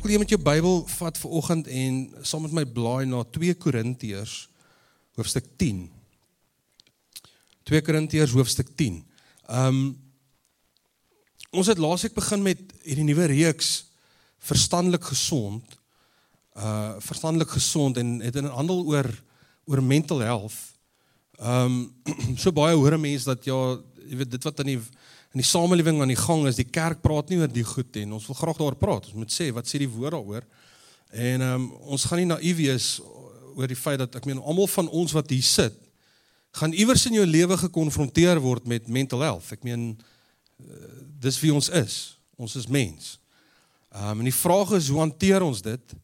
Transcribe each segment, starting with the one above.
Ek wil jy met jou Bybel vat vir oggend en saam met my blaai na 2 Korintiërs hoofstuk 10. 2 Korintiërs hoofstuk 10. Um ons het laasweek begin met hierdie nuwe reeks verstandelik gesond. Uh verstandelik gesond en het in handel oor oor mental health. Um so baie hoor mense dat ja, jy weet dit wat aan die in die samelewing aan die gang is, die kerk praat nie oor die goed en ons wil graag daaroor praat. Ons moet sê wat sê die woord daaroor. En ehm um, ons gaan nie naïef wees oor die feit dat ek meen almal van ons wat hier sit gaan iewers in jou lewe gekonfronteer word met mental health. Ek meen uh, dis wie ons is. Ons is mens. Ehm um, en die vraag is hoe hanteer ons dit?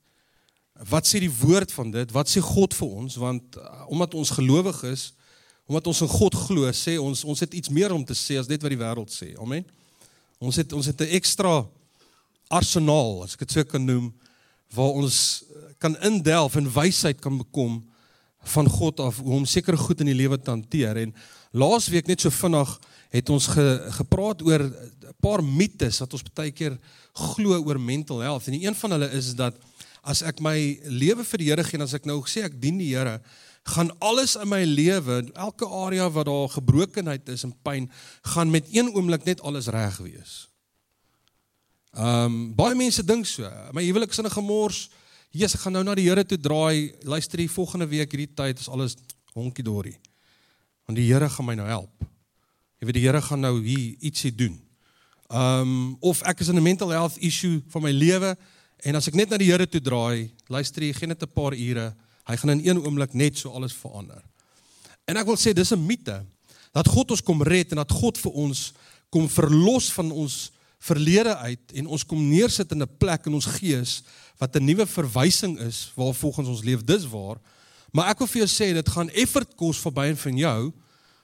Wat sê die woord van dit? Wat sê God vir ons? Want uh, omdat ons gelowig is, omdat ons in God glo, sê ons ons het iets meer om te sê as net wat die wêreld sê. Amen. Ons het ons het 'n ekstra arsenaal, as ek dit sou kan noem, waar ons kan indelf en wysheid kan bekom van God af hoe om sekere goed in die lewe te hanteer. En laasweek net so vinnig het ons ge, gepraat oor 'n paar mites wat ons baie keer glo oor mental health. En een van hulle is dat as ek my lewe vir die Here gee en as ek nou sê ek dien die Here, gaan alles in my lewe, elke area wat daar gebrokenheid is en pyn, gaan met een oomblik net alles reg wees. Ehm um, baie mense dink so. My huwelik is in 'n gemors. Jesus, ek gaan nou na die Here toe draai. Luister, die volgende week hierdie tyd is alles honkie dorie. Want die Here gaan my nou help. Jy weet die Here gaan nou hier ietsie doen. Ehm um, of ek is in 'n mental health issue van my lewe en as ek net na die Here toe draai, luister jy, gee net 'n paar ure Hy gaan in een oomblik net so alles verander. En ek wil sê dis 'n mite dat God ons kom red en dat God vir ons kom verlos van ons verlede uit en ons kom neersit in 'n plek in ons gees wat 'n nuwe verwysing is waar volgens ons leef dis waar. Maar ek wil vir jou sê dit gaan effort kos verby en van jou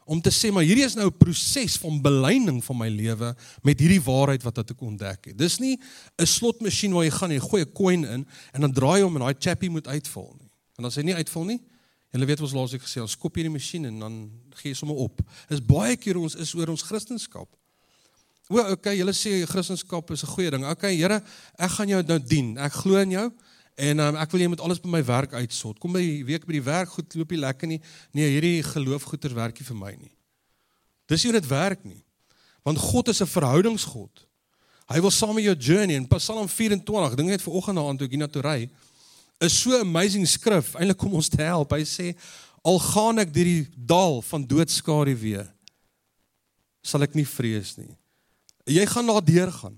om te sê maar hierdie is nou 'n proses van beleining van my lewe met hierdie waarheid wat ek ontdek het. Dis nie 'n slotmasjien waar jy gaan en gooi 'n coin in en dan draai hom en daai chappie moet uitval. En as hy nie uitval nie, julle weet ons laasweek gesê, ons skop hierdie masjien en dan gee jy sommer op. Is baie keer ons is oor ons kristendom. O, okay, julle sê kristendom is 'n goeie ding. Okay, Here, ek gaan jou nou dien. Ek glo in jou en um, ek wil jy met alles by my werk uitsort. Kom by week by die werk goed loop jy lekker nie. Nee, hierdie geloofgoeters werk nie vir my nie. Dis nie dit werk nie. Want God is 'n verhoudingsgod. Hy wil saam met jou journey in Psalm 24, dink net vir oggend na aan toe ek hier na toe ry is so amazing skrif eintlik om ons te help. Hy sê al gaan ek deur die dal van doodskare weer sal ek nie vrees nie. Jy gaan daar deur gaan.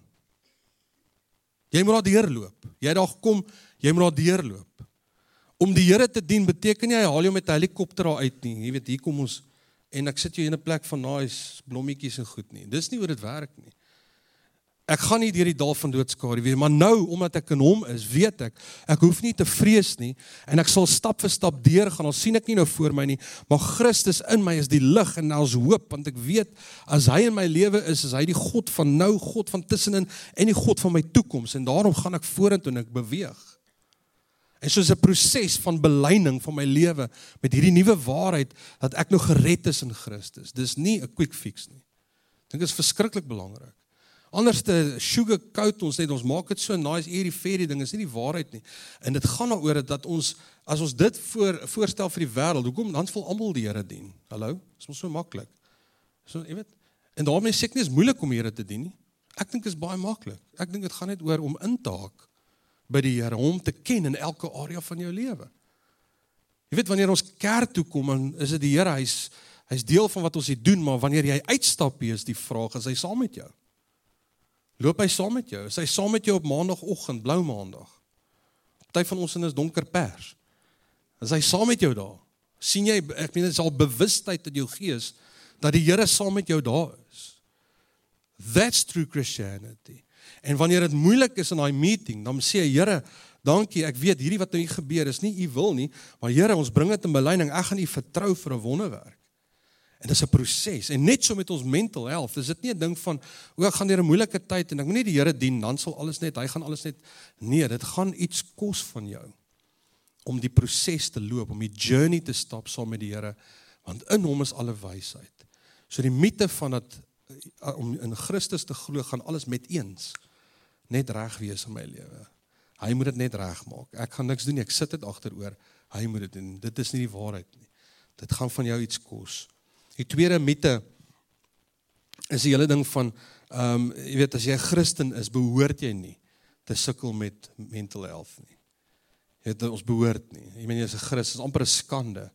Jy moet daar deur loop. Jy daar kom, jy moet daar deur loop. Om die Here te dien beteken nie hy haal jou met 'n helikopter daar uit nie. Jy weet hier kom ons en ek sit jou in 'n plek van nice blommetjies en goed nie. Dis nie hoe dit werk nie. Ek gaan nie deur die dal van doodskare weer, maar nou omdat ek in hom is, weet ek, ek hoef nie te vrees nie en ek sal stap vir stap deurgaan. Al sien ek nie nou voor my nie, maar Christus in my is die lig en ons hoop want ek weet as hy in my lewe is, is hy die God van nou, God van tussenin en die God van my toekoms en daarom gaan ek vorentoe en ek beweeg. En soos 'n proses van beleining van my lewe met hierdie nuwe waarheid dat ek nou gered is in Christus. Dis nie 'n quick fix nie. Dink dit is verskriklik belangrik. Anderste sugarcoat ons net ons maak dit so nice hierdie fairy ding is nie die waarheid nie. En dit gaan daaroor dat ons as ons dit voor voorstel vir die wêreld, hoekom dan vol almal die Here dien? Hallo? Dis mos so maklik. So jy weet, en daarmee sê ek nie is moeilik om die Here te dien nie. Ek dink dit is baie maklik. Ek dink dit gaan net oor om in te haak by die Here, hom te ken in elke area van jou lewe. Jy weet wanneer ons kerk toe kom, dan is dit die Here, hy's hy's deel van wat ons hier doen, maar wanneer jy uitstap, is die vraag, is hy saam met jou? Loop hy saam met jou? Is hy saam met jou op maandagooggend, blou maandag? Party van ons in is donker pers. Is hy saam met jou daar? sien jy ek meen dit is al bewustheid in jou gees dat die Here saam met jou daar is. That's true Christianity. En wanneer dit moeilik is in daai meeting, dan sê jy Here, dankie, ek weet hierdie wat nou hier gebeur is nie u wil nie, maar Here, ons bring dit in belyning. Ek gaan u vertrou vir 'n wonderwerk. En dis 'n proses. En net so met ons mental health, is dit nie 'n ding van hoe ek gaan deur 'n moeilike tyd en ek moet net die Here dien, dan sal alles net, hy gaan alles net nee, dit gaan iets kos van jou om die proses te loop, om die journey te stap saam met die Here, want in hom is alle wysheid. So die mite van dat eh, om in Christus te glo gaan alles met eens net reg wees in my lewe. Hy moet dit net regmaak. Ek gaan niks doen nie. Ek sit dit agteroor. Hy moet dit doen. Dit is nie die waarheid nie. Dit gaan van jou iets kos. Die tweede mite is die hele ding van ehm um, jy weet as jy 'n Christen is, behoort jy nie te sukkel met mental health nie. Jy weet ons behoort nie. Jy meen jy's 'n Christen, is amper 'n skande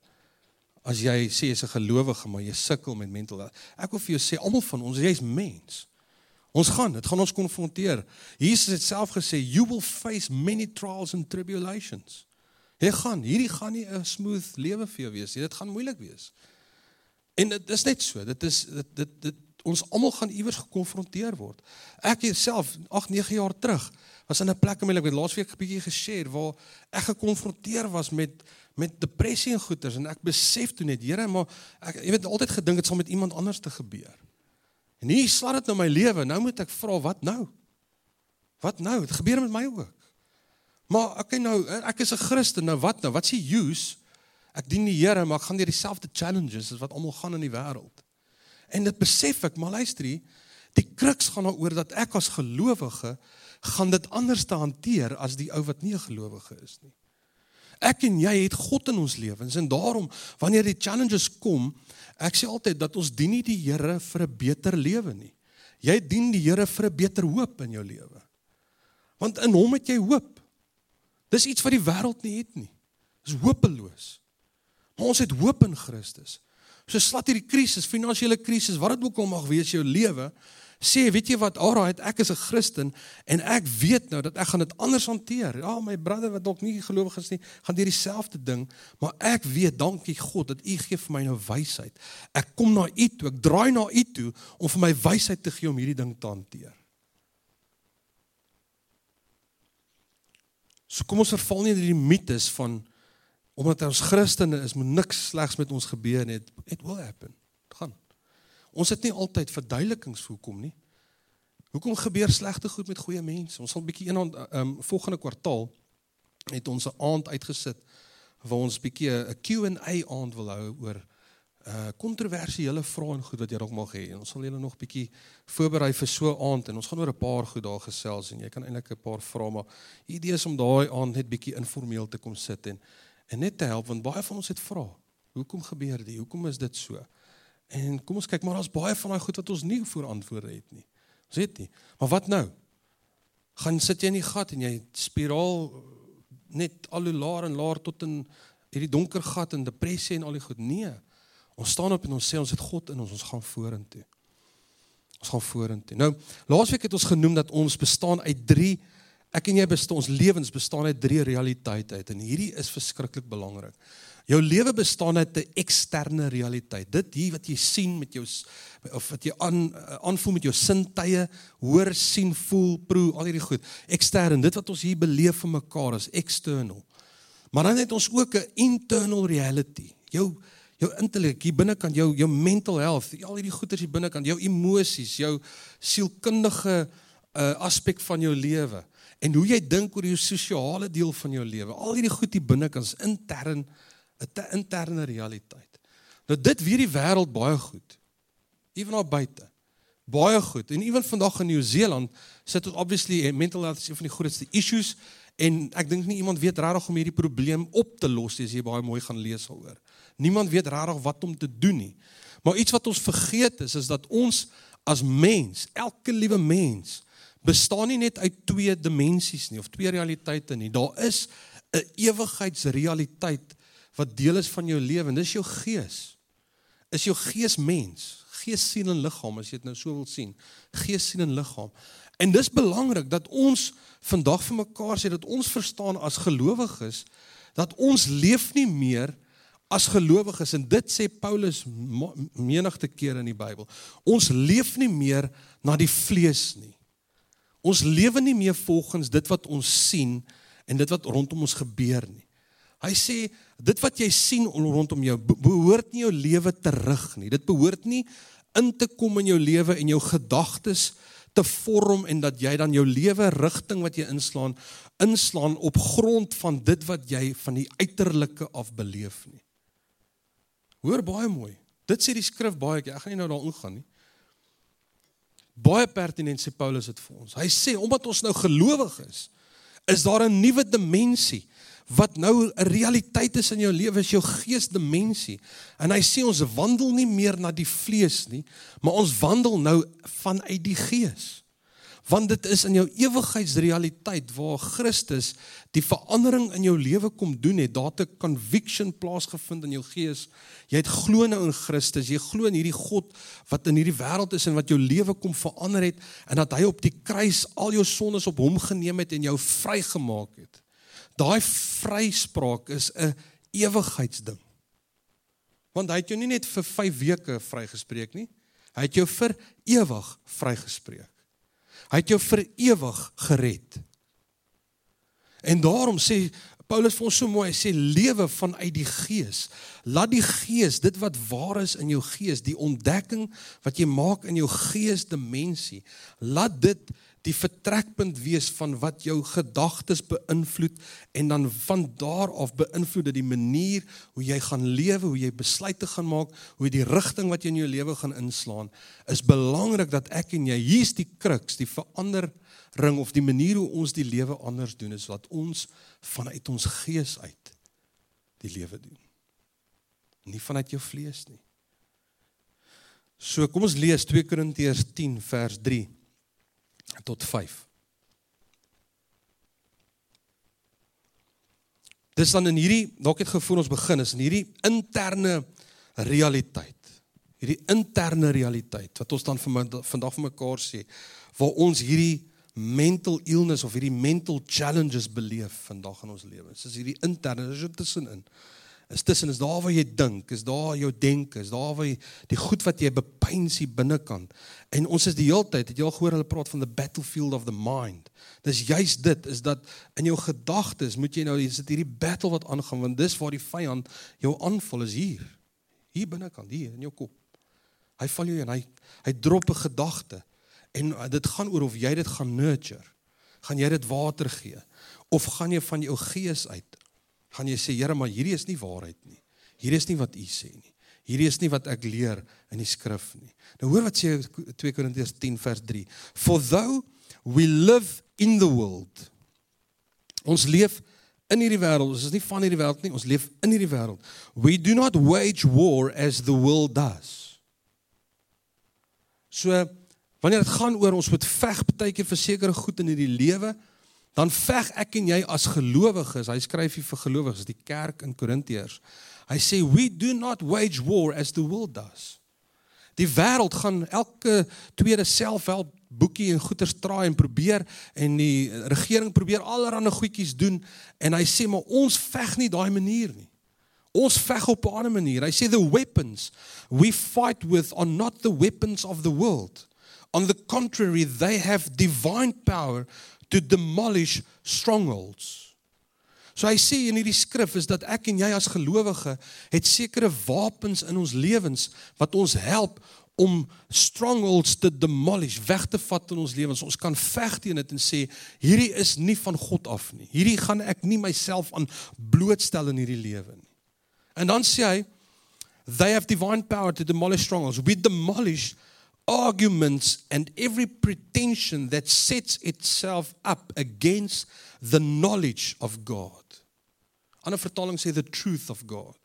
as jy sê jy's 'n gelowige maar jy sukkel met mental health. Ek wil vir jou sê almal van ons, jy's mens. Ons gaan, dit gaan ons konfronteer. Jesus het self gesê, "You will face many trials and tribulations." Jy gaan, hierdie gaan nie 'n smooth lewe vir jou wees nie. Dit gaan moeilik wees. En dit is net so. Dit is dit dit, dit ons almal gaan iewers gekonfronteer word. Ek self 8, 9 jaar terug was in 'n plek in my lewe, ek het laasweek 'n bietjie geshare waar ek gekonfronteer was met met depressie en goeters en ek besef toe net, Here, maar ek jy weet altyd gedink dit sal met iemand anders te gebeur. En hier slaat dit nou my lewe. Nou moet ek vra wat nou? Wat nou? Dit gebeur met my ook. Maar okay, nou ek is 'n Christen, nou wat nou? Wat s'e use? Ek dien die Here, maar ek gaan deur dieselfde challenges as wat almal gaan in die wêreld. En dit besef ek, maar luister hier, die kruks gaan daaroor dat ek as gelowige gaan dit anders te hanteer as die ou wat nie 'n gelowige is nie. Ek en jy het God in ons lewens en daarom wanneer die challenges kom, ek sê altyd dat ons dien nie die Here vir 'n beter lewe nie. Jy dien die Here vir 'n beter hoop in jou lewe. Want in hom het jy hoop. Dis iets wat die wêreld nie het nie. Dis hopeloos. Maar ons het hoop in Christus. So slat hierdie krisis, finansiële krisis, wat dit ook al mag wees jou lewe, sê weet jy wat, alright, ek is 'n Christen en ek weet nou dat ek gaan dit anders hanteer. Ja, my broer wat dalk nie gelowig is nie, gaan deur dieselfde ding, maar ek weet, dankie God dat U gee vir my nou wysheid. Ek kom na U toe, ek draai na U toe om vir my wysheid te gee om hierdie ding te hanteer. So kom ons verval nie in hierdie mites van omdat ons Christene is, moet niks slegs met ons gebeur nie. It will happen. Dit gaan. Ons het nie altyd verduidelikings hoekom nie. Hoekom gebeur slegte goed met goeie mense? Ons sal bietjie een ehm um, volgende kwartaal het ons 'n aand uitgesit waar ons bietjie 'n Q&A aand wil hou oor uh kontroversiële vrae en goed wat jy dalk mag hê. Ons sal julle nog bietjie voorberei vir so 'n aand en ons gaan oor 'n paar goed daar gesels en jy kan eintlik 'n paar vrae maar idee is om daai aand net bietjie informeel te kom sit en en net te help want baie van ons het vra. Hoekom gebeur dit? Hoekom is dit so? En kom ons kyk maar daar's baie van daai goed wat ons nie voor antwoorde het nie. Ons weet nie. Maar wat nou? Gaan sit jy in die gat en jy spiraal net al hoe laer en laer tot in hierdie donker gat en depressie en al die goed. Nee. Ons staan op en ons sê ons het God in ons, ons gaan vorentoe. Ons gaan vorentoe. Nou, laasweek het ons genoem dat ons bestaan uit 3 ek en jy bestaan ons lewens bestaan uit 3 realiteite uit en hierdie is verskriklik belangrik. Jou lewe bestaan uit 'n eksterne realiteit. Dit hier wat jy sien met jou of wat jy aan aanvoel met jou sintuie, hoor, sien, voel, proe, al hierdie goed. Ekstern, dit wat ons hier beleef vir mekaar is external. Maar dan het ons ook 'n internal reality. Jou jou intellek hier binnekant, jou jou mental health, al hierdie goeders hier binnekant, jou emosies, jou sielkundige uh, aspek van jou lewe en hoe jy dink oor jou sosiale deel van jou lewe. Al hierdie goed hier binnekant is intern 'n interne realiteit. Nou dit weet die wêreld baie goed. Ewen daar buite. Baie goed. En ewen vandag in Nieu-Seeland sit ons obviously mental health is een van die grootste issues en ek dink nie iemand weet regtig hoe om hierdie probleem op te los as jy baie mooi gaan lees daaroor. Niemand weet regtig wat om te doen nie. Maar iets wat ons vergeet is is dat ons as mens, elke liewe mens bestaan nie net uit twee dimensies nie of twee realiteite nie. Daar is 'n ewigheidsrealiteit wat deel is van jou lewe en dis jou gees. Is jou gees mens, gees siel en liggaam as jy dit nou so wil sien. Gees siel en liggaam. En dis belangrik dat ons vandag vir mekaar sê dat ons verstaan as gelowiges dat ons leef nie meer as gelowiges en dit sê Paulus menigte kere in die Bybel. Ons leef nie meer na die vlees nie. Ons lewe nie meer volgens dit wat ons sien en dit wat rondom ons gebeur nie. Hy sê dit wat jy sien rondom jou behoort nie jou lewe te rig nie. Dit behoort nie in te kom in jou lewe en jou gedagtes te vorm en dat jy dan jou lewe rigting wat jy inslaan inslaan op grond van dit wat jy van die uiterlike af beleef nie. Hoor baie mooi. Dit sê die skrif baie keer. Ek gaan nie nou daaroor gaan nie. Baie pertinent sê Paulus dit vir ons. Hy sê omdat ons nou gelowig is, Is daar 'n nuwe dimensie wat nou 'n realiteit is in jou lewe, is jou geesdimensie. En hy sê ons wandel nie meer na die vlees nie, maar ons wandel nou vanuit die gees want dit is in jou ewigheidsrealiteit waar Christus die verandering in jou lewe kom doen het daar 'n conviction plaasgevind in jou gees. Jy het glo nou in Christus. Jy glo in hierdie God wat in hierdie wêreld is en wat jou lewe kom verander het en dat hy op die kruis al jou sondes op hom geneem het en jou vrygemaak het. Daai vryspraak is 'n ewigheidsding. Want hy het jou nie net vir 5 weke vrygespreek nie hy het jou vir ewig vrygespreek Hy het jou vir ewig gered. En daarom sê Paulus vir ons so mooi, hy sê lewe vanuit die gees. Laat die gees, dit wat waar is in jou gees, die ontdekking wat jy maak in jou geesdimensie, laat dit die vertrekpunt wees van wat jou gedagtes beïnvloed en dan van daar af beïnvloed dit die manier hoe jy gaan lewe, hoe jy besluite gaan maak, hoe die rigting wat jy in jou lewe gaan inslaan, is belangrik dat ek en jy hier's die kruks, die verandering of die manier hoe ons die lewe anders doen is wat ons vanuit ons gees uit die lewe doen. Nie vanuit jou vlees nie. So kom ons lees 2 Korintiërs 10 vers 3 tot 5. Dis dan in hierdie dalk het gevoel ons begin is in hierdie interne realiteit. Hierdie interne realiteit wat ons dan vandag vir mekaar sê waar ons hierdie mental illness of hierdie mental challenges beleef vandag in ons lewens. Dis hierdie interne, dis tussenin is tussen is daar waar jy dink, is daar jou denke, is daar waar jy die goed wat jy bepeins hier binnekant. En ons is die hele tyd, het jy al gehoor hulle praat van the battlefield of the mind. Dis juis dit is dat in jou gedagtes moet jy nou is dit hierdie battle wat aangaan want dis waar die vyand jou aanval is hier. Hier binnekant, hier in jou kop. Hy val jou en hy hy drop 'n gedagte en dit gaan oor of jy dit gaan nurture. Gaan jy dit water gee of gaan jy van jou gees uit gaan jy sê Here, maar hierdie is nie waarheid nie. Hierdie is nie wat U sê nie. Hierdie is nie wat ek leer in die skrif nie. Nou hoor wat sê 2 Korintiërs 10 vers 3. For though we live in the world. Ons leef in hierdie wêreld. Ons is nie van hierdie wêreld nie, ons leef in hierdie wêreld. We do not wage war as the world does. So wanneer dit gaan oor ons moet veg baie keer vir sekere goed in hierdie lewe, dan veg ek en jy as gelowiges. Hy skryf hier vir gelowiges, die kerk in Korintiërs. Hy sê we do not wage war as the world does. Die wêreld gaan elke tweede selfhelp boekie en goeder straai en probeer en die regering probeer allerlei goedjies doen en hy sê maar ons veg nie daai manier nie. Ons veg op 'n ander manier. Hy sê the weapons we fight with are not the weapons of the world. On the contrary, they have divine power to demolish strongholds. So hy sê in hierdie skrif is dat ek en jy as gelowige het sekere wapens in ons lewens wat ons help om strongholds te demolish, weg te vat in ons lewens. Ons kan veg teen dit en sê hierdie is nie van God af nie. Hierdie gaan ek nie myself aan blootstel in hierdie lewe nie. En dan sê hy they have divine power to demolish strongholds. We demolish arguments and every pretension that sets itself up against the knowledge of God. Ander vertaling sê the truth of God.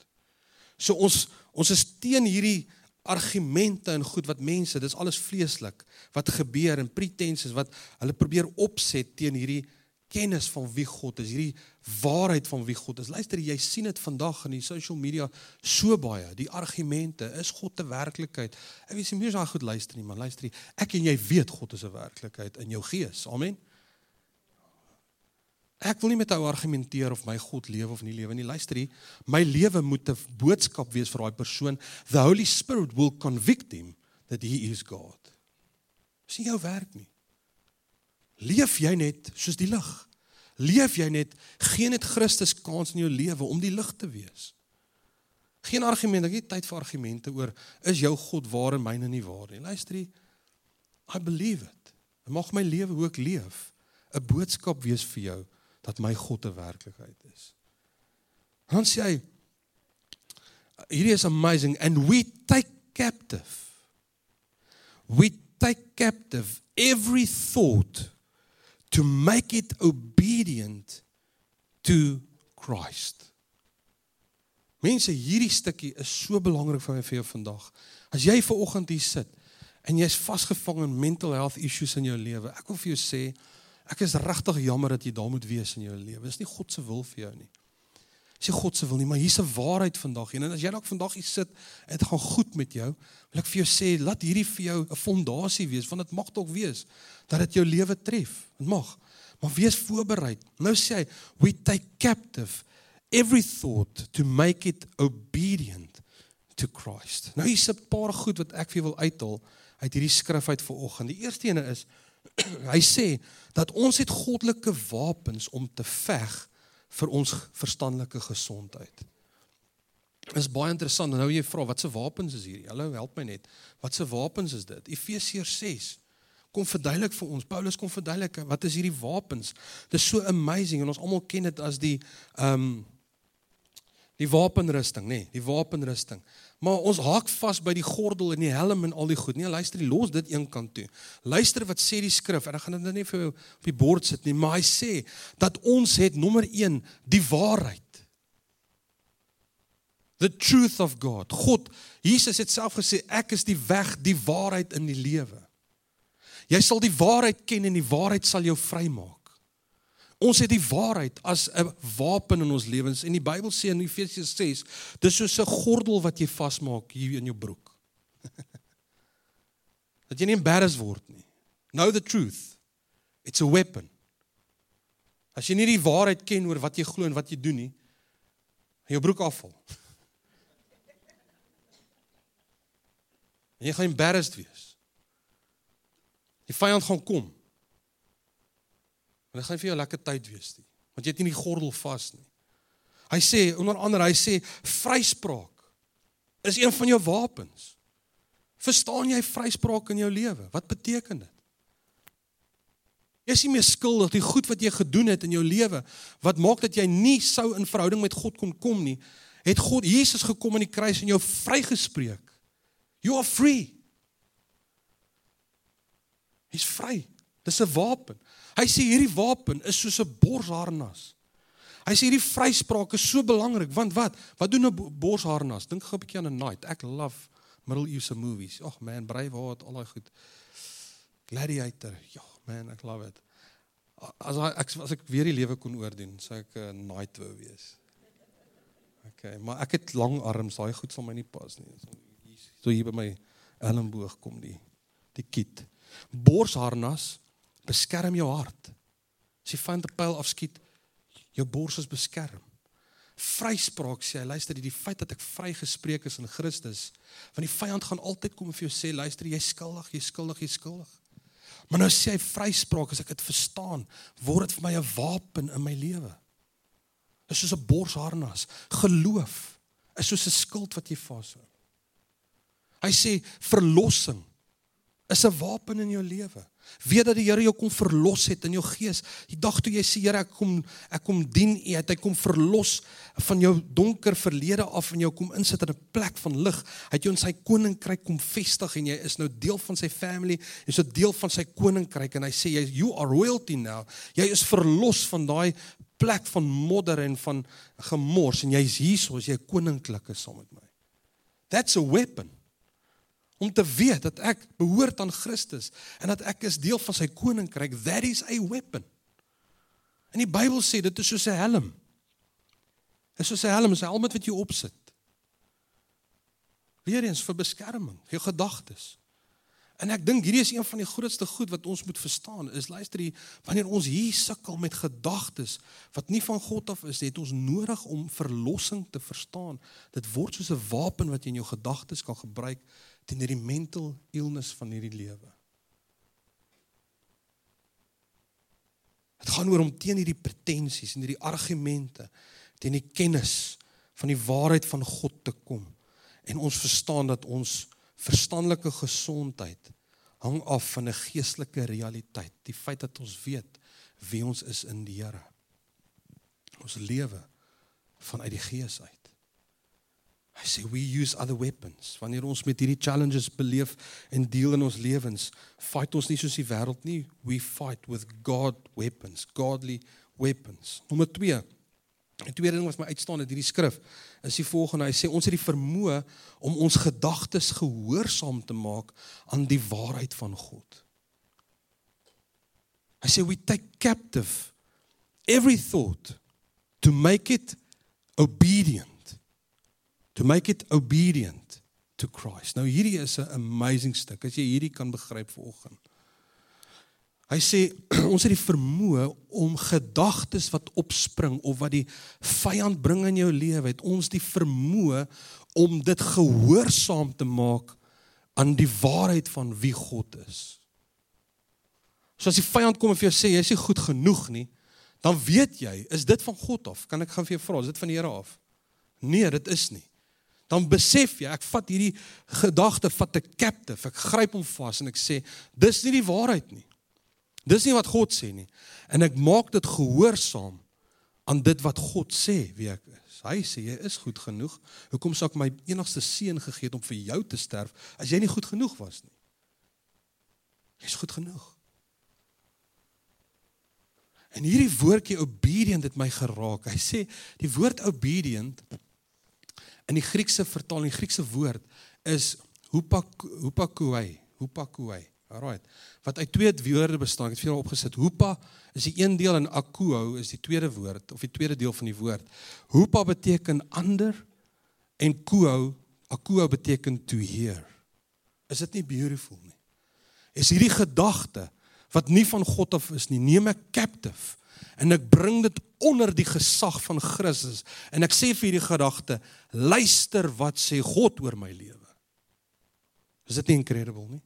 So ons ons is teen hierdie argumente en goed wat mense, dis alles vleeslik wat gebeur en pretenses wat hulle probeer opset teen hierdie kennis van wie God is, hierdie waarheid van wie God is. Luister, jy sien dit vandag in die social media so baie. Die argumente, is God 'n werklikheid? Ek weet jy moet nie goed luister nie, man. Luister, ek en jy weet God is 'n werklikheid in jou gees. Amen. Ek wil nie met jou argumenteer of my God lewe of nie lewe nie. Luister hier, my lewe moet 'n boodskap wees vir daai persoon. The Holy Spirit will convict him that he is God. Sien jou werk nie. Leef jy net soos die lig? Leef jy net geen net Christus kans in jou lewe om die lig te wees? Geen argument, ek het tyd vir argumente oor is jou God waar en myne nie waar nie. Luister hier. I believe it. Mag my lewe hoe ek leef 'n boodskap wees vir jou dat my God 'n werklikheid is. Dan sê hy hierdie is amazing and we take captive. We take captive every thought to make it obedient to Christ. Mense, hierdie stukkie is so belangrik vir my vir jou vandag. As jy ver oggend hier sit en jy's vasgevang in mental health issues in jou lewe, ek wil vir jou sê, ek is regtig jammer dat jy daar moet wees in jou lewe. Dis nie God se wil vir jou nie sê God se wil nie, maar hier's 'n waarheid vandag. En as jy dalk vandag hier sit dit gaan goed met jou, wil ek vir jou sê, laat hierdie vir jou 'n fondasie wees, want dit mag dalk wees dat dit jou lewe tref. Dit mag. Maar wees voorberei. Nou sê hy, we take captive every thought to make it obedient to Christ. Nou hier's 'n paar goed wat ek vir jou wil uithaal uit hierdie skrif uit vanoggend. Die eerste ene is hy sê dat ons het goddelike wapens om te veg vir ons verstandelike gesondheid. Dit is baie interessant. Nou jy vra, watse wapens is hierdie? Hallo, help my net. Watse wapens is dit? Efesiërs 6 kom verduidelik vir ons. Paulus kom verduidelik wat is hierdie wapens? Dit is so amazing en ons almal ken dit as die ehm um, die wapenrusting, nê, nee, die wapenrusting. Maar ons haak vas by die gordel en die helm en al die goed. Nee, luister, los dit een kant toe. Luister wat sê die skrif en ek gaan dit nou nie vir jou op die bord sit nie, maar hy sê dat ons het nommer 1 die waarheid. The truth of God. God, Jesus het self gesê ek is die weg, die waarheid in die lewe. Jy sal die waarheid ken en die waarheid sal jou vrymaak. Ons het die waarheid as 'n wapen in ons lewens en die Bybel sê in Efesiërs 6, dis soos 'n gordel wat jy vasmaak hier in jou broek. dat jy nie embarrassed word nie. Know the truth. It's a weapon. As jy nie die waarheid ken oor wat jy glo en wat jy doen nie, gaan jou broek afval. en jy gaan embarrassed wees. Die vyand gaan kom. En dit gaan vir jou lekker tyd wees nie, want jy het nie die gordel vas nie. Hy sê onder andere hy sê vryspraak is een van jou wapens. Verstaan jy vryspraak in jou lewe? Wat beteken dit? Jy is nie meer skuldig die goed wat jy gedoen het in jou lewe wat maak dat jy nie sou in verhouding met God kon kom nie. Het God Jesus gekom aan die kruis en jou vrygespreek. You are free. Jy's vry. Dis 'n wapen. Hy sê hierdie wapen is soos 'n borsharnas. Hy sê hierdie vryspraak is so belangrik want wat? Wat doen 'n borsharnas? Dink gou 'n bietjie aan 'n knight. Ek love Middle Eastern movies. Ag man, Braveheart, al daai goed. Gladiator. Ja, man, ek love it. As ek as ek weer die lewe kon oordoen, sou ek 'n knight wou wees. Okay, maar ek het lang arms, daai goed sal my nie pas nie. So hier by my elmboog kom die die kit. Borsharnas beskerm jou hart. As jy van 'n pyl afskiet, jou bors is beskerm. Vryspraak sê hy, luister, die feit dat ek vrygespreek is in Christus, want die vyand gaan altyd kom en vir jou sê, luister, jy's skuldig, jy's skuldig, jy's skuldig. Maar nou sê hy vryspraak, as ek dit verstaan, word dit vir my 'n wapen in my lewe. Dit is soos 'n borsharnas. Geloof is soos 'n skild wat jy vashou. Hy sê verlossing is 'n wapen in jou lewe. Weet dat die Here jou kom verlos het in jou gees. Die dag toe jy sê Here ek kom ek kom dien U, het hy kom verlos van jou donker verlede af en jou kom insit in 'n plek van lig. Hy het jou in sy koninkryk kom vestig en jy is nou deel van sy family, jy's 'n deel van sy koninkryk en hy sê jy you are royalty now. Jy is verlos van daai plek van modder en van gemors en jy's hier soos jy koninklik is saam met my. That's a weapon om te weet dat ek behoort aan Christus en dat ek is deel van sy koninkryk. That is a weapon. En die Bybel sê dit is soos 'n helm. Is soos 'n helm is 'n helm wat jy opsit. Weer eens vir beskerming jou gedagtes. En ek dink hierdie is een van die grootste goed wat ons moet verstaan is luister hier wanneer ons hier sukkel met gedagtes wat nie van God af is het ons nodig om verlossing te verstaan. Dit word soos 'n wapen wat jy in jou gedagtes kan gebruik teen hierdie mental illness van hierdie lewe. Dit gaan oor om teen hierdie pretensies en hierdie argumente teen die kennis van die waarheid van God te kom en ons verstaan dat ons verstandelike gesondheid hang af van 'n geestelike realiteit, die feit dat ons weet wie ons is in die Here. Ons lewe vanuit die Gees uit. Hy sê we use other weapons. Wanneer ons met hierdie challenges beleef en deel in ons lewens, fight ons nie soos die wêreld nie. We fight with God weapons, godly weapons. Nommer 2. Die tweede ding wat my uitstaan uit hierdie skrif is die volgende. Hy sê ons het die vermoë om ons gedagtes gehoorsaam te maak aan die waarheid van God. Hy sê we take captive every thought to make it obedient to make it obedient to Christ. Nou hierdie is 'n amazing stuk as jy hierdie kan begryp vanoggend. Hy sê ons het die vermoë om gedagtes wat opspring of wat die vyand bring in jou lewe, het ons die vermoë om dit gehoorsaam te maak aan die waarheid van wie God is. So as die vyand kom en vir jou sê jy's nie goed genoeg nie, dan weet jy, is dit van God af? Kan ek gaan vir jou vra, is dit van die Here af? Nee, dit is nie dan besef jy ek vat hierdie gedagte vat 'n captive. Ek gryp hom vas en ek sê dis nie die waarheid nie. Dis nie wat God sê nie. En ek maak dit gehoorsaam aan dit wat God sê wie ek is. Hy sê jy is goed genoeg. Hoekom sou ek my enigste seun gegee het om vir jou te sterf as jy nie goed genoeg was nie? Jy's goed genoeg. En hierdie woordjie obedient het my geraak. Hy sê die woord obedient In die Griekse vertaling, die Griekse woord is hupakouai, hupakouai. Alraight. Wat uit twee woorde bestaan. Ek het vir julle opgesit. Hupa is die een deel en akouo is die tweede woord of die tweede deel van die woord. Hupa beteken ander en kouo, akouo beteken to hear. Is dit nie beautiful nie? Is hierdie gedagte wat nie van God af is nie, neem ek captive en ek bring dit onder die gesag van Christus. En ek sê vir hierdie gedagte luister wat sê God oor my lewe. Is dit nie incredible nie?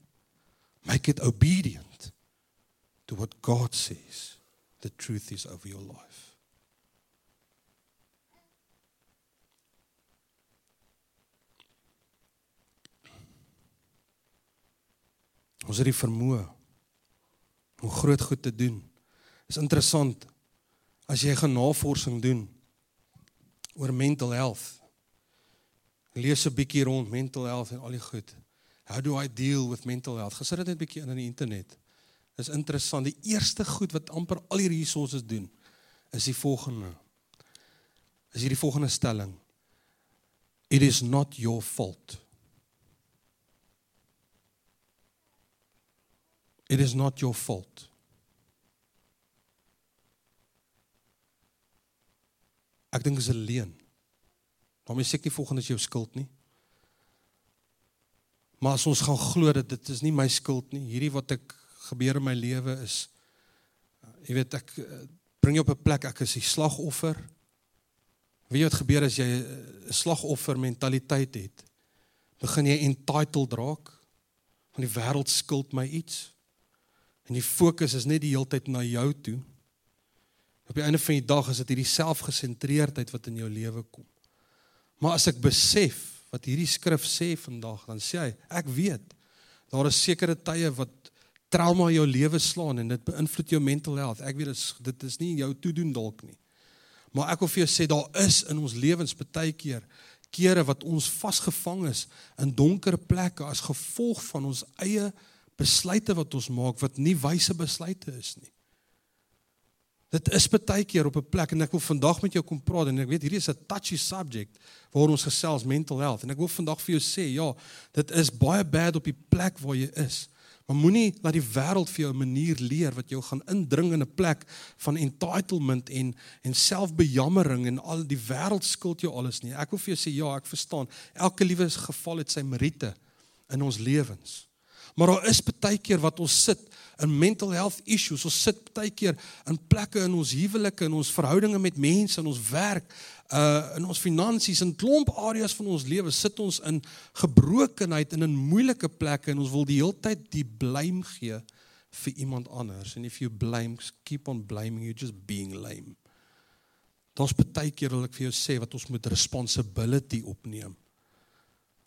Make it obedient to what God says. The truth is over your life. Ons het die vermoë om groot goed te doen is interessant as jy gaan navorsing doen oor mental health. Lees 'n bietjie rond mental health en al die goed. How do I deal with mental health? Gesit dit net bietjie in in die internet. Is interessant. Die eerste goed wat amper al hierdie resources doen is die volgende. Is hierdie volgende stelling. It is not your fault. It is not your fault. Ek dink is 'n leuen. Daarmee sê ek nie volgende is jou skuld nie. Maar as ons gaan glo dat dit is nie my skuld nie, hierdie wat ek gebeur in my lewe is jy weet ek eh, bring jou op 'n plek ek is die slagoffer. Weet jy wat gebeur as jy 'n slagoffer mentaliteit het? Begin jy entitled raak van die wêreld skuld my iets. En die fokus is net die heeltyd na jou toe. Op die einde van die dag is dit hierdie selfgesentreerdheid wat in jou lewe kom. Maar as ek besef wat hierdie skrif sê vandag, dan sê hy, ek weet daar is sekere tye wat trauma jou lewe slaan en dit beïnvloed jou mental health. Ek weet dit dit is nie jou toedoen dalk nie. Maar ek wil vir jou sê daar is in ons lewens baie keer kere wat ons vasgevang is in donker plekke as gevolg van ons eie besluite wat ons maak wat nie wyse besluite is nie. Dit is baie keer op 'n plek en ek wil vandag met jou kom praat en ek weet hierdie is 'n touchy subject waar ons gesels mental health en ek wil vandag vir jou sê ja, dit is baie bad op die plek waar jy is. Maar moenie laat die wêreld vir jou 'n manier leer wat jou gaan indring in 'n plek van entitlement en en selfbejammering en al die wêreld skuld jou alles nie. Ek wil vir jou sê ja, ek verstaan. Elke liewe geval het sy meriete in ons lewens. Maar daar is baie keer wat ons sit in mental health issues. Ons sit baie keer in plekke in ons huwelike en ons verhoudinge met mense en ons werk, uh in ons finansies en klomp areas van ons lewe sit ons in gebrokenheid en in moeilike plekke en ons wil die hele tyd die blame gee vir iemand anders. And if you blame, keep on blaming, you just being lame. Daar's baie keer wil ek vir jou sê wat ons moet responsibility opneem.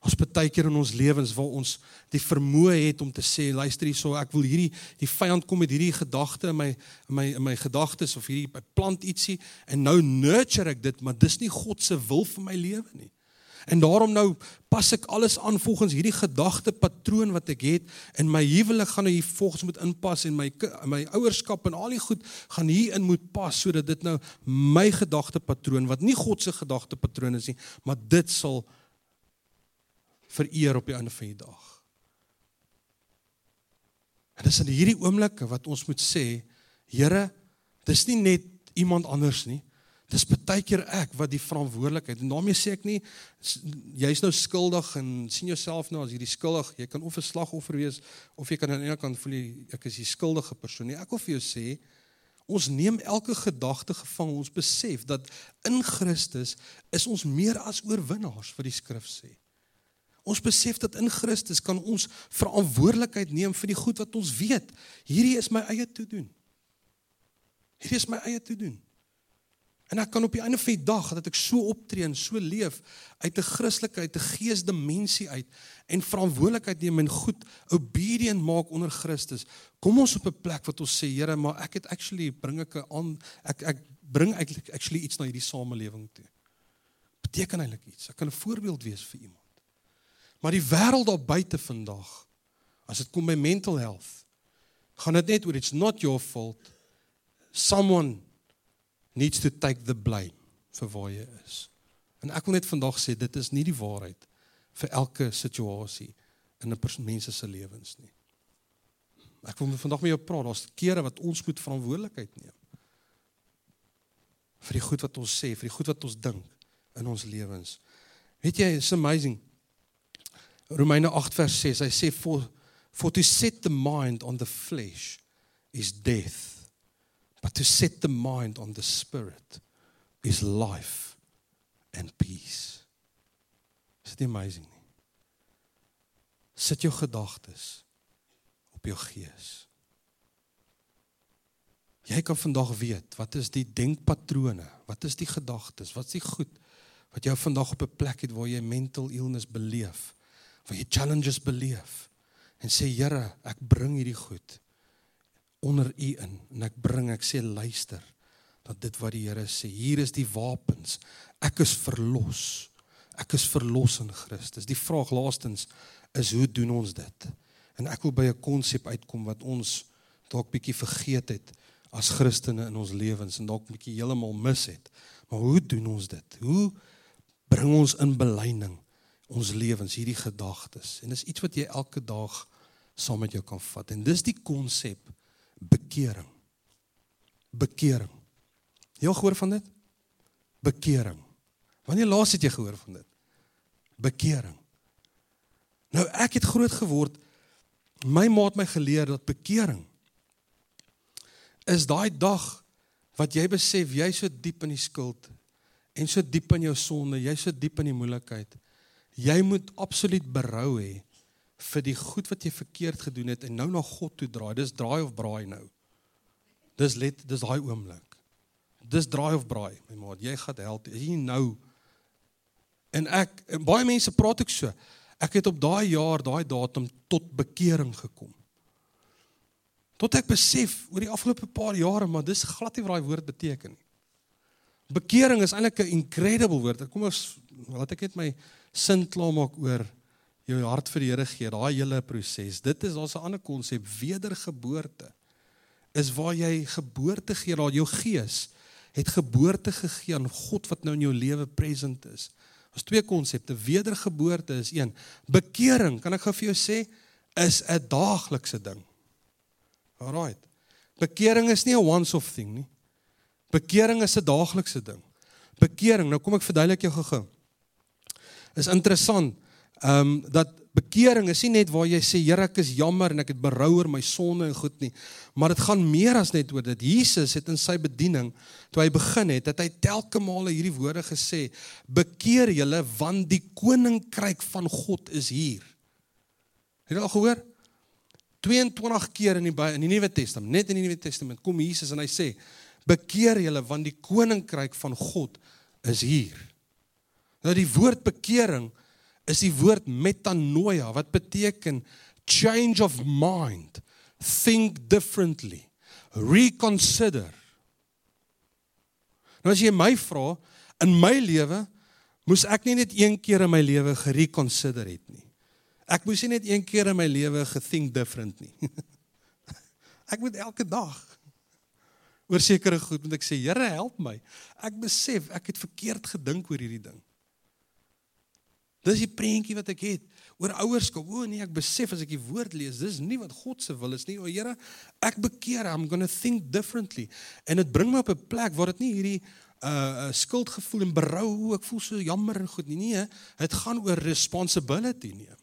Ons baie keer in ons lewens waar ons die vermoë het om te sê luister hierso ek wil hierdie die vyand kom met hierdie gedagte in my in my in my gedagtes of hierdie plant ietsie en nou nurture ek dit maar dis nie God se wil vir my lewe nie. En daarom nou pas ek alles aan volgens hierdie gedagtepatroon wat ek het en my huwelik gaan nou hier volgens moet inpas en my my ouerskap en al die goed gaan hier in moet pas sodat dit nou my gedagtepatroon wat nie God se gedagtepatroon is nie, maar dit sal vereer op die einde van die dag. En dis in hierdie oomblikke wat ons moet sê, Here, dis nie net iemand anders nie. Dis baie keer ek wat die verantwoordelikheid en daarmee sê ek nie jy's nou skuldig en sien jouself nou as hierdie skuldig. Jy kan of 'n slagoffer wees of jy kan aan die ander kant voel ek is die skuldige persoon nie. Ek wil vir jou sê ons neem elke gedagte gevang. Ons besef dat in Christus is ons meer as oorwinnaars vir die skrif sê. Ons besef dat in Christus kan ons verantwoordelikheid neem vir die goed wat ons weet. Hierdie is my eie te doen. Hierdie is my eie te doen. En ek kan op die einde van die dag dat ek so optree en so leef uit 'n Christelike uit 'n geesdimensie uit en verantwoordelikheid neem en goed obedient maak onder Christus. Kom ons op 'n plek wat ons sê Here, maar ek het actually bring ek aan ek ek bring eintlik actually iets na hierdie samelewing toe. Beteken eintlik iets. Ek kan 'n voorbeeld wees vir iemand. Maar die wêreld daar buite vandag as dit kom by mental health gaan dit net oor it's not your fault. Someone needs to take the blame vir waar jy is. En ek wil net vandag sê dit is nie die waarheid vir elke situasie in 'n mense se lewens nie. Ek wil vandag met jou praat, daar's kere wat ons moet verantwoordelikheid neem. vir die goed wat ons sê, vir die goed wat ons dink in ons lewens. Weet jy, it's amazing. Romeine 8 vers 6, hy sê for for to set the mind on the flesh is death But to set the mind on the spirit is life and peace. Is dit amazing nie? Sit jou gedagtes op jou gees. Jy kan vandag weet wat is die denkpatrone, wat is die gedagtes, wat is die goed wat jou vandag op 'n plek het waar jy mental illness beleef, waar jy challenges beleef en sê Here, ek bring hierdie goed onder u in en ek bring ek sê luister dat dit wat die Here sê hier is die wapens. Ek is verlos. Ek is verlos in Christus. Die vraag laastens is hoe doen ons dit? En ek wil by 'n konsep uitkom wat ons dalk bietjie vergeet het as Christene in ons lewens en dalk bietjie heeltemal mis het. Maar hoe doen ons dit? Hoe bring ons in belyning ons lewens hierdie gedagtes en dis iets wat jy elke dag saam met jou kan vat en dis die konsep bekering. Bekering. Jy al gehoor van dit? Bekering. Wanneer laas het jy gehoor van dit? Bekering. Nou ek het groot geword my ma het my geleer dat bekering is daai dag wat jy besef jy so diep in die skuld en so diep in jou sonde, jy so diep in die moeilikheid. Jy moet absoluut berou hê vir die goed wat jy verkeerd gedoen het en nou na God toe draai. Dis draai of braai nou. Dis let dis daai oomblik. Dis draai of braai, my maat. Jy gaan help. Jy nou. En ek en baie mense praat ek so. Ek het op daai jaar, daai datum tot bekering gekom. Tot ek besef oor die afgelope paar jare, maar dis glad nie wat daai woord beteken nie. Bekering is eintlik 'n incredible woord. Kom ons laat ek net my sin klaar maak oor jou hart vir die Here gee, daai hele proses. Dit is daar's 'n ander konsep, wedergeboorte. Is waar jy geboorte gee, daar jou gees het geboorte gegee aan God wat nou in jou lewe present is. Ons twee konsepte, wedergeboorte is een. Bekering, kan ek gou vir jou sê, is 'n daaglikse ding. Alraight. Bekering is nie 'n once off thing nie. Bekering is 'n daaglikse ding. Bekering, nou kom ek verduidelik jou gou-gou. Is interessant ehm um, dat bekering is nie net waar jy sê Here ek is jammer en ek het berou oor my sonde en goed nie, maar dit gaan meer as net oor dit. Jesus het in sy bediening toe hy begin het, het hy telke male hierdie woorde gesê: "Bekeer julle want die koninkryk van God is hier." Het jy al gehoor? 22 keer in die in die Nuwe Testament, net in die Nuwe Testament kom Jesus en hy sê: "Bekeer julle want die koninkryk van God is hier." Nou die woord bekering is die woord metanoia wat beteken change of mind, think differently, reconsider. Nou as jy my vra in my lewe moes ek nie net een keer in my lewe gereconsider het nie. Ek moes nie net een keer in my lewe gethink different nie. ek moet elke dag oor sekere goed moet ek sê, Here, help my. Ek besef ek het verkeerd gedink oor hierdie ding. Dis die prentjie wat ek het oor ouerskap. O nee, ek besef as ek die woord lees, dis nie wat God se wil is nie. O Here, ek bekeer, I'm going to think differently. En dit bring my op 'n plek waar dit nie hierdie uh skuldgevoel en berou, o ek voel so jammer en goed nie. Nee, dit gaan oor responsibility neem.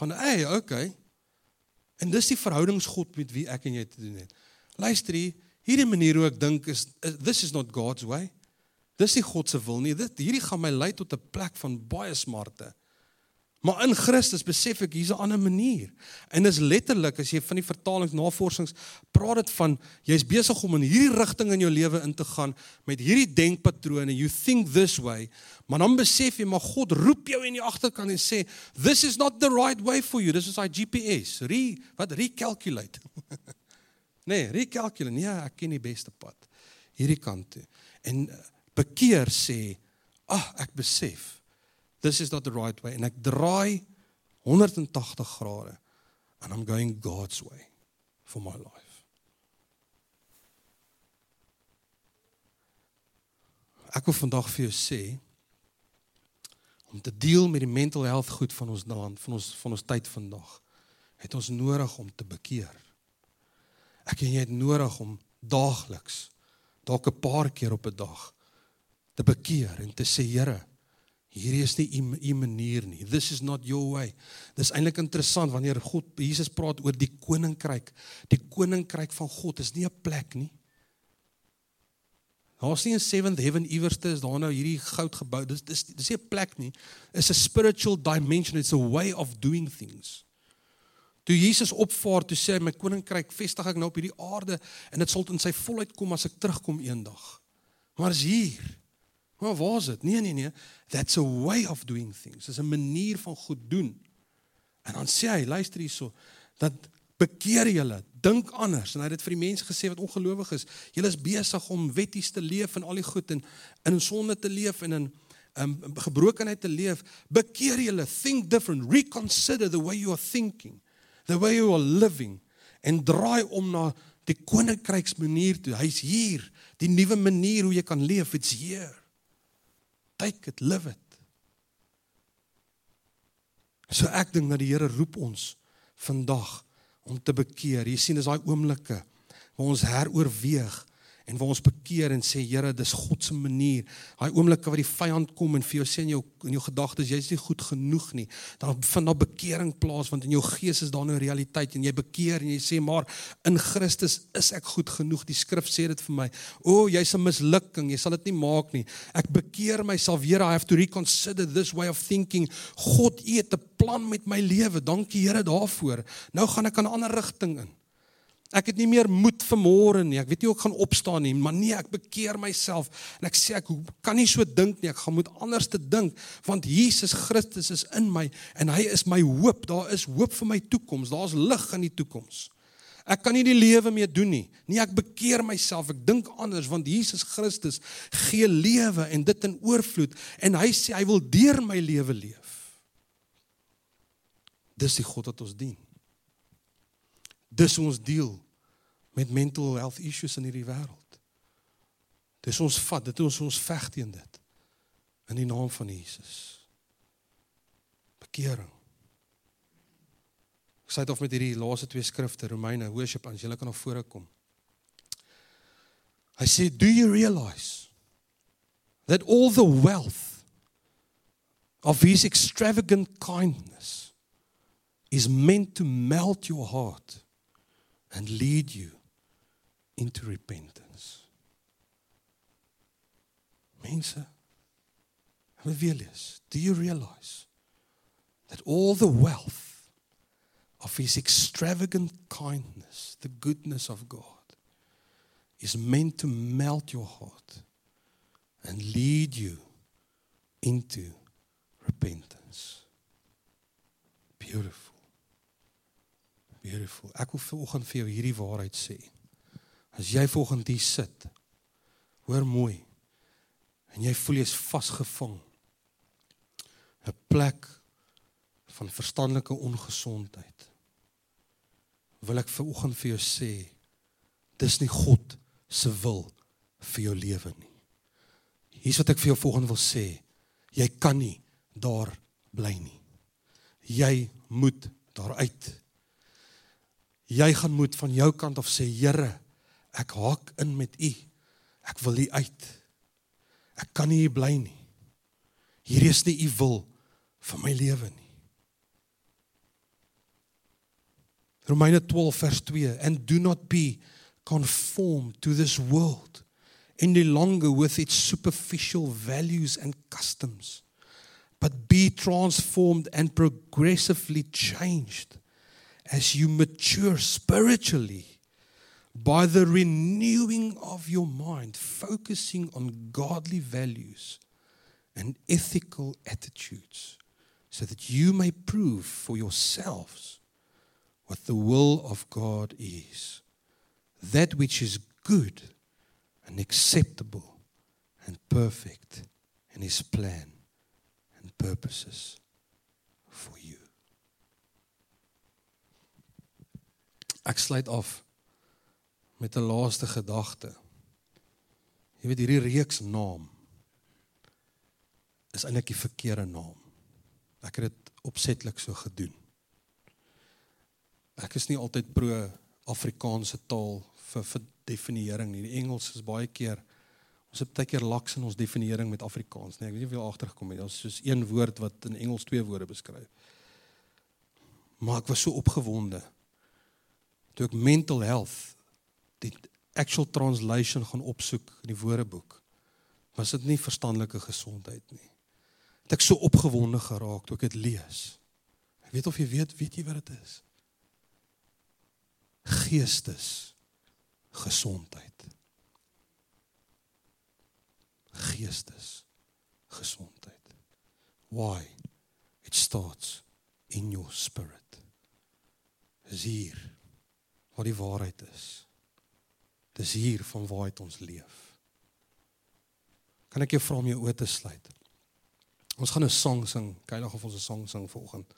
Van hey, okay. En dis die verhoudingsgod met wie ek en jy te doen het. Luister hier, hierdie manier hoe ek dink is this is not God's way. Dis nie God se wil nie. Dit hierdie gaan my lei tot 'n plek van baie smarte. Maar in Christus besef ek hier's 'n ander manier. En dis letterlik as jy van die vertalingsnavorsings praat dit van jy's besig om in hierdie rigting in jou lewe in te gaan met hierdie denkpatrone. You think this way, maar dan besef jy maar God roep jou in die agterkant en sê this is not the right way for you. This is our GPS. Re wat recalculate. nee, recalculate. Nee, ek ken die beste pad. Hierdie kant toe. En bekeer sê, "Ag, ah, ek besef this is not the right way en ek draai 180 grade and I'm going God's way for my life. Ek wil vandag vir jou sê om te deel met die mental health goed van ons land, van ons van ons tyd vandag, het ons nodig om te bekeer. Ek en jy het nodig om daagliks dalk 'n paar keer op 'n dag te bekeer en te sê Here, Hierdie is nie u manier nie. This is not your way. Dis eintlik interessant wanneer God Jesus praat oor die koninkryk. Die koninkryk van God is nie 'n plek nie. Daar's nie 'n seventh heaven iewerste is daar nou hierdie goud gebou. Dis dis dis nie 'n plek nie. It's a spiritual dimension. It's a way of doing things. Toe Jesus opvaar toe sê hy my koninkryk vestig ek nou op hierdie aarde en dit sal in sy volheid kom as ek terugkom eendag. Maar is hier. Maar waar is dit? Nee nee nee. That's a way of doing things. Dis 'n manier van goed doen. En dan sê hy, luister hierso, dat bekeer julle, dink anders. En hy het dit vir die mense gesê wat ongelowig is. Julle is besig om wetties te leef en al die goed en in sonde te leef en in um, gebrokenheid te leef. Bekeer julle, think different, reconsider the way you are thinking, the way you are living en draai om na die koninkryks manier toe. Hy's hier. Die nuwe manier hoe jy kan leef, it's here take it, live it. So ek dink dat die Here roep ons vandag om te bekeer. Jy sien is daai oomblikke waar ons heroorweeg en waar ons bekeer en sê Here, dis God se manier. Daai oomblikke wat die vyand kom en vir jou sê in jou in jou gedagtes jy's nie goed genoeg nie. Dan vind daar bekering plaas want in jou gees is daar nou realiteit en jy bekeer en jy sê maar in Christus is ek goed genoeg. Die skrif sê dit vir my. O, oh, jy's 'n mislukking. Jy sal dit nie maak nie. Ek bekeer myself weer. I have to reconsider this way of thinking. God het 'n plan met my lewe. Dankie Here daarvoor. Nou gaan ek 'n ander rigting in. Ek het nie meer moed vir môre nie. Ek weet nie hoe ek gaan opstaan nie, maar nee, ek bekeer myself en ek sê ek kan nie so dink nie. Ek gaan moet anders te dink want Jesus Christus is in my en hy is my hoop. Daar is hoop vir my toekoms. Daar's lig in die toekoms. Ek kan nie die lewe meer doen nie. Nee, ek bekeer myself. Ek dink anders want Jesus Christus gee lewe en dit in oorvloed en hy sê hy wil deur my lewe leef. Dis die God wat ons dien. Dis ons deel met mental health issues in hierdie wêreld. Dis ons vat, dit is ons veg teen dit. In die naam van Jesus. Bekering. Ek sê dit of met hierdie laaste twee skrifte, Romeine, worship aan julle kan nog vore kom. I say, do you realize that all the wealth of his extravagant kindness is meant to melt your heart? And lead you into repentance. Mense, Revelius, do you realize that all the wealth of his extravagant kindness, the goodness of God, is meant to melt your heart and lead you into repentance? Beautiful. Beautiful. Ek wil vanoggend vir jou hierdie waarheid sê. As jy vanoggend hier sit, hoor mooi. En jy voel jy's vasgevang 'n plek van verstandelike ongesondheid. Wil ek vanoggend vir jou sê, dis nie God se wil vir jou lewe nie. Hier's wat ek vir jou volgende wil sê. Jy kan nie daar bly nie. Jy moet daar uit. Jy gaan moet van jou kant af sê, Here, ek haak in met U. Ek wil hier uit. Ek kan nie hier bly nie. Hier is nie U wil vir my lewe nie. Romeine 12 vers 2 and do not be conformed to this world any longer with its superficial values and customs but be transformed and progressively changed as you mature spiritually by the renewing of your mind focusing on godly values and ethical attitudes so that you may prove for yourselves what the will of God is that which is good and acceptable and perfect in his plan and purposes for you. Ek sluit af met 'n laaste gedagte. Jy weet hierdie reeks naam is eintlik die verkeerde naam. Ek het dit opsetlik so gedoen. Ek is nie altyd pro Afrikaanse taal vir vir definiering nie. Die Engels is baie keer ons het baie keer laks in ons definiering met Afrikaans, nee, ek weet nie of jy agtergekom het. Ons soos een woord wat in Engels twee woorde beskryf. Maar ek was so opgewonde toe ek mental health die actual translation gaan opsoek in die Woordeboek. Was dit nie verstandelike gesondheid nie. Het ek so opgewonde geraak toe ek dit lees. Ek weet of jy weet, weet jy wat dit is? Geestes gesondheid. Geestes gesondheid. Why? It starts in your spirit. Is hier waar die waarheid is. Dis hier van waar uit ons leef. Kan ek jou vra om jou oë te sluit? Ons gaan 'n sang sing, kyk of ons 'n sang sing vanoggend.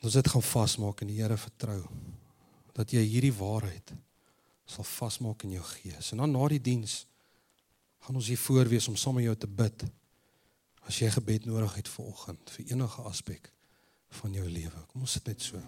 Ons dit gaan vasmaak en die Here vertrou dat jy hierdie waarheid sal vasmaak in jou gees. En dan na die diens gaan ons hier voor wees om saam met jou te bid. As jy gebed nodig het vanoggend vir enige aspek van jou lewe. Kom ons sit net so.